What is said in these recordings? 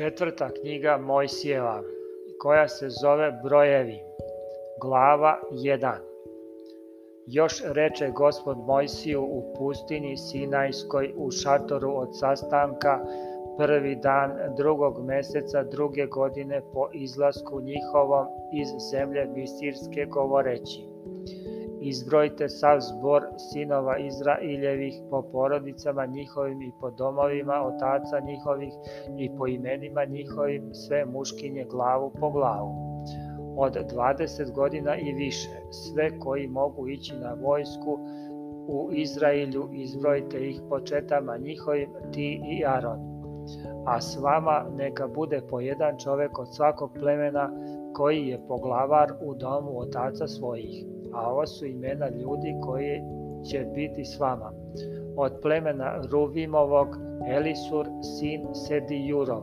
četvrta knjiga Mojsijeva, koja se zove Brojevi, glava 1. Još reče gospod Mojsiju u pustini Sinajskoj u šatoru od sastanka prvi dan drugog meseca druge godine po izlasku njihovom iz zemlje Misirske govoreći. Izbrojite sav zbor sinova Izraeljevih po porodicama njihovim i po domovima otaca njihovih i po imenima njihovim sve muškinje glavu po glavu. Od 20 godina i više, sve koji mogu ići na vojsku u Izraelju, izbrojite ih po četama njihovim, ti i Aron. A s vama neka bude po jedan čovek od svakog plemena, koji je poglavar u domu otaca svojih, a ovo su imena ljudi koji će biti s vama. Od plemena Ruvimovog Elisur sin Sedijurov,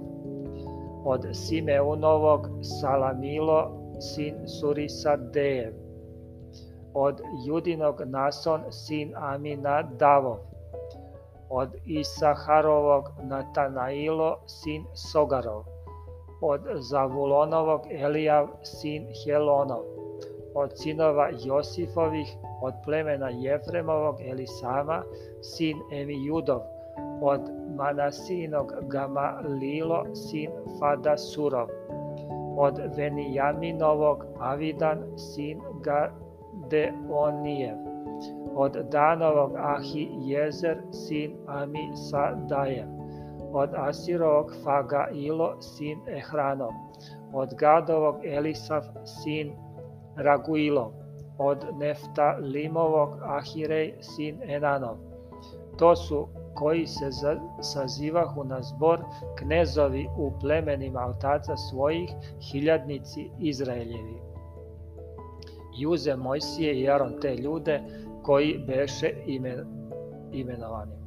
od Simeunovog Salamilo sin Surisadejev, od Judinog Nason sin Amina Davov, od Isaharovog Natanailo sin Sogarov, od Zavulonovog Elijav sin Helonov, od sinova Josifovih, od plemena Jefremovog Elisama, sin Emijudov, od Manasinog Gamalilo, sin Fadasurov, od Venijaminovog Avidan, sin Gadeonijev, od Danovog Ahijezer, sin Amisadajev, od Asirovog Fagailo, sin Ehranov, od Gadovog Elisav sin Raguilov, od Neftalimovog Ahirej, sin Enanov. To su koji se sazivahu na zbor knezovi u plemenima otaca svojih, hiljadnici Izraeljevi. I uze Mojsije i Aron te ljude koji beše imenovani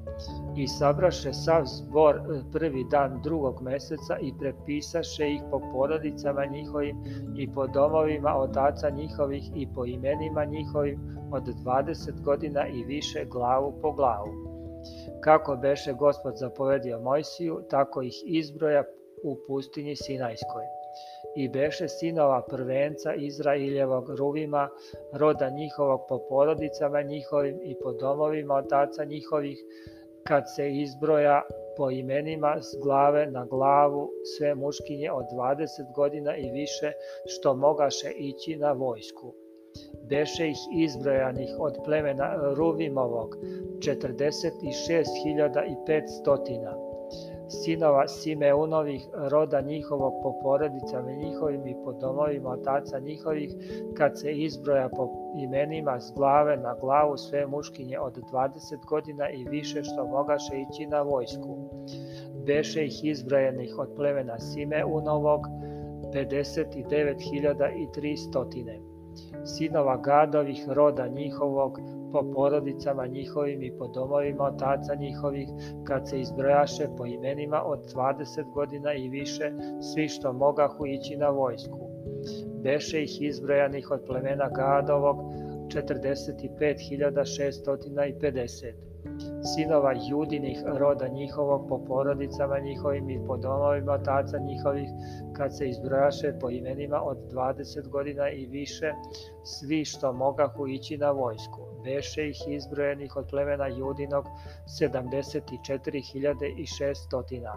i sabraše sav zbor e, prvi dan drugog meseca i prepisaše ih po porodicama njihovim i po domovima otaca njihovih i po imenima njihovim od 20 godina i više glavu po glavu. Kako beše gospod zapovedio Mojsiju, tako ih izbroja u pustinji Sinajskoj i beše sinova prvenca Izraeljevog ruvima, roda njihovog po porodicama njihovim i po domovima otaca njihovih, kad se izbroja po imenima s glave na glavu sve muškinje od 20 godina i više što mogaše ići na vojsku. Beše ih izbrojanih od plemena Ruvimovog 46.500 sinova Simeunovih, roda njihovog po porodicama njihovim i po domovima otaca njihovih, kad se izbroja po imenima s glave na glavu sve muškinje od 20 godina i više što mogaše ići na vojsku. Beše ih izbrojenih od plemena Simeunovog 59.300 sinova gadovih roda njihovog po porodicama njihovim i po domovima otaca njihovih, kad se izbrojaše po imenima od 20 godina i više svi što mogahu ići na vojsku. Beše ih izbrojanih od plemena Gadovog 45.650 sinova judinih roda njihovog po porodicama njihovim i po domovima otaca njihovih kad se izbrojaše po imenima od 20 godina i više svi što mogahu ići na vojsku beše ih izbrojenih od plemena judinog 74.600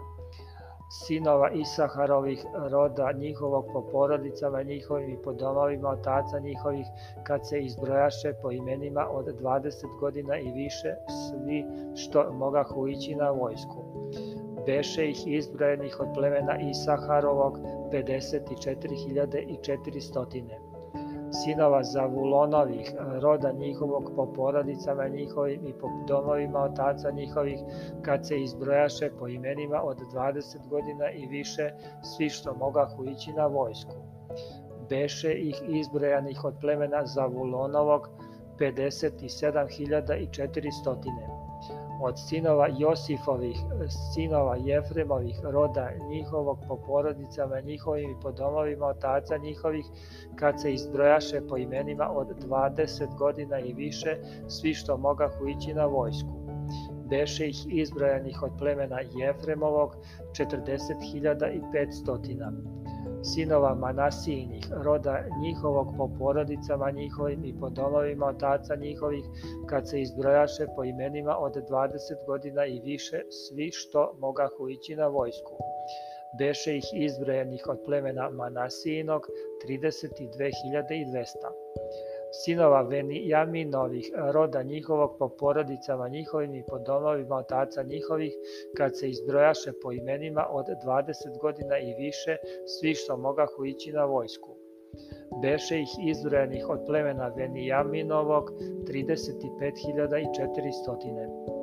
sinova Isaharovih roda njihovog po porodicama njihovim i po domovima otaca njihovih kad se izbrojaše po imenima od 20 godina i više svi što mogahu ići na vojsku. Beše ih izbrojenih od plemena Isaharovog 54.400 sinova Zavulonovih, e, roda njihovog po porodicama njihovim i po domovima otaca njihovih, kad se izbrojaše po imenima od 20 godina i više svi što mogahu ići na vojsku. Beše ih izbrojanih od plemena Zavulonovog 57.400 od sinova Josifovih, e, sinova Jefremovih, roda njihovog po porodicama njihovim i po domovima otaca njihovih, kad se izbrojaše po imenima od 20 godina i više, svi što mogahu ići na vojsku beše ih izbrojanih od plemena Jefremovog 40.500 sinova Manasijnih, roda njihovog po porodicama njihovim i po domovima otaca njihovih, kad se izbrojaše po imenima od 20 godina i više svi što mogahu ići na vojsku. Beše ih izbrojenih od plemena Manasijinog 32.200 sinova Benjaminovih, roda njihovog po porodicama njihovim i po domovima otaca njihovih, kad se izbrojaše po imenima od 20 godina i više, svi što mogahu ići na vojsku. Beše ih izbrojenih od plemena Venijaminovog 35.400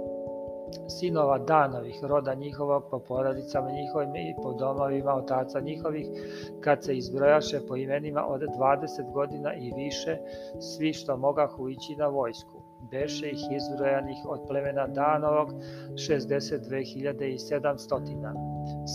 sinova danovih, roda njihova po porodicama njihovim i po domovima otaca njihovih, kad se izbrojaše po imenima od 20 godina i više, svi što mogahu ići na vojsku beše ih izbrajanih od plemena Danovog 62.700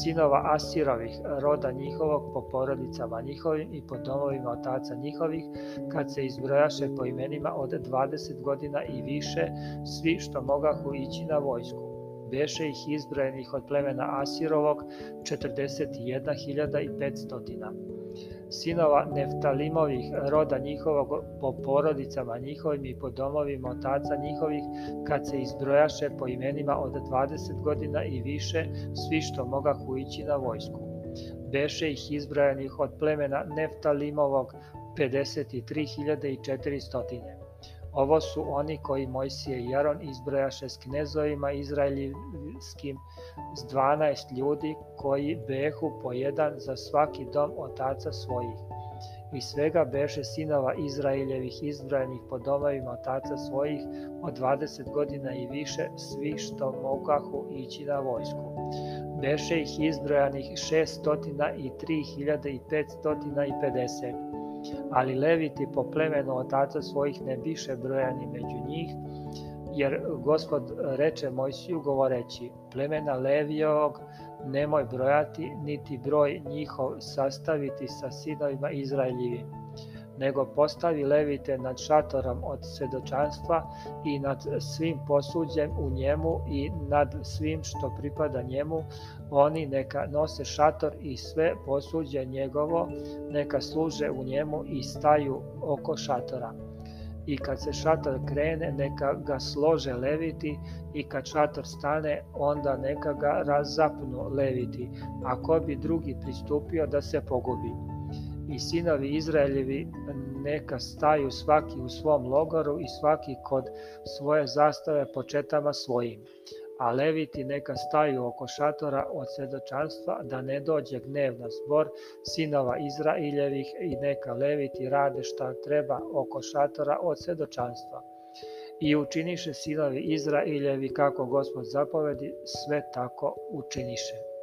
sinova Asirovih, roda njihovog po porodicama njihovim i po domovima otaca njihovih, kad se izbrojaše po imenima od 20 godina i više, svi što mogahu ići na vojsku beše ih izbrojenih od plemena Asirovog 41.500 sinova Neftalimovih, roda njihovog po porodicama njihovim i po domovima otaca njihovih, kad se izbrojaše po imenima od 20 godina i više, svi što mogahu ići na vojsku. Beše ih izbrajanih od plemena Neftalimovog 53.400. Ovo su oni koji Mojsije i Jaron izbrojaše s knezovima izraeljskim s 12 ljudi koji behu po jedan za svaki dom otaca svojih. I svega beše sinova Izraeljevih izbrojenih po domovima otaca svojih od 20 godina i više svi što mogahu ići na vojsku. Beše ih izbrojanih 603.550 ali leviti po plemenu otaca svojih ne biše brojani među njih, jer gospod reče Mojsiju govoreći, plemena Levijog nemoj brojati, niti broj njihov sastaviti sa sinovima Izraeljivim nego postavi levite nad šatorom od svedočanstva i nad svim posuđem u njemu i nad svim što pripada njemu, oni neka nose šator i sve posuđe njegovo, neka služe u njemu i staju oko šatora. I kad se šator krene, neka ga slože leviti i kad šator stane, onda neka ga razapnu leviti, ako bi drugi pristupio da se pogubi i sinovi Izraeljevi neka staju svaki u svom logoru i svaki kod svoje zastave po svojim. A leviti neka staju oko šatora od svedočanstva da ne dođe gnev na zbor sinova Izraeljevih i neka leviti rade šta treba oko šatora od svedočanstva. I učiniše sinovi Izraeljevi kako gospod zapovedi, sve tako učiniše.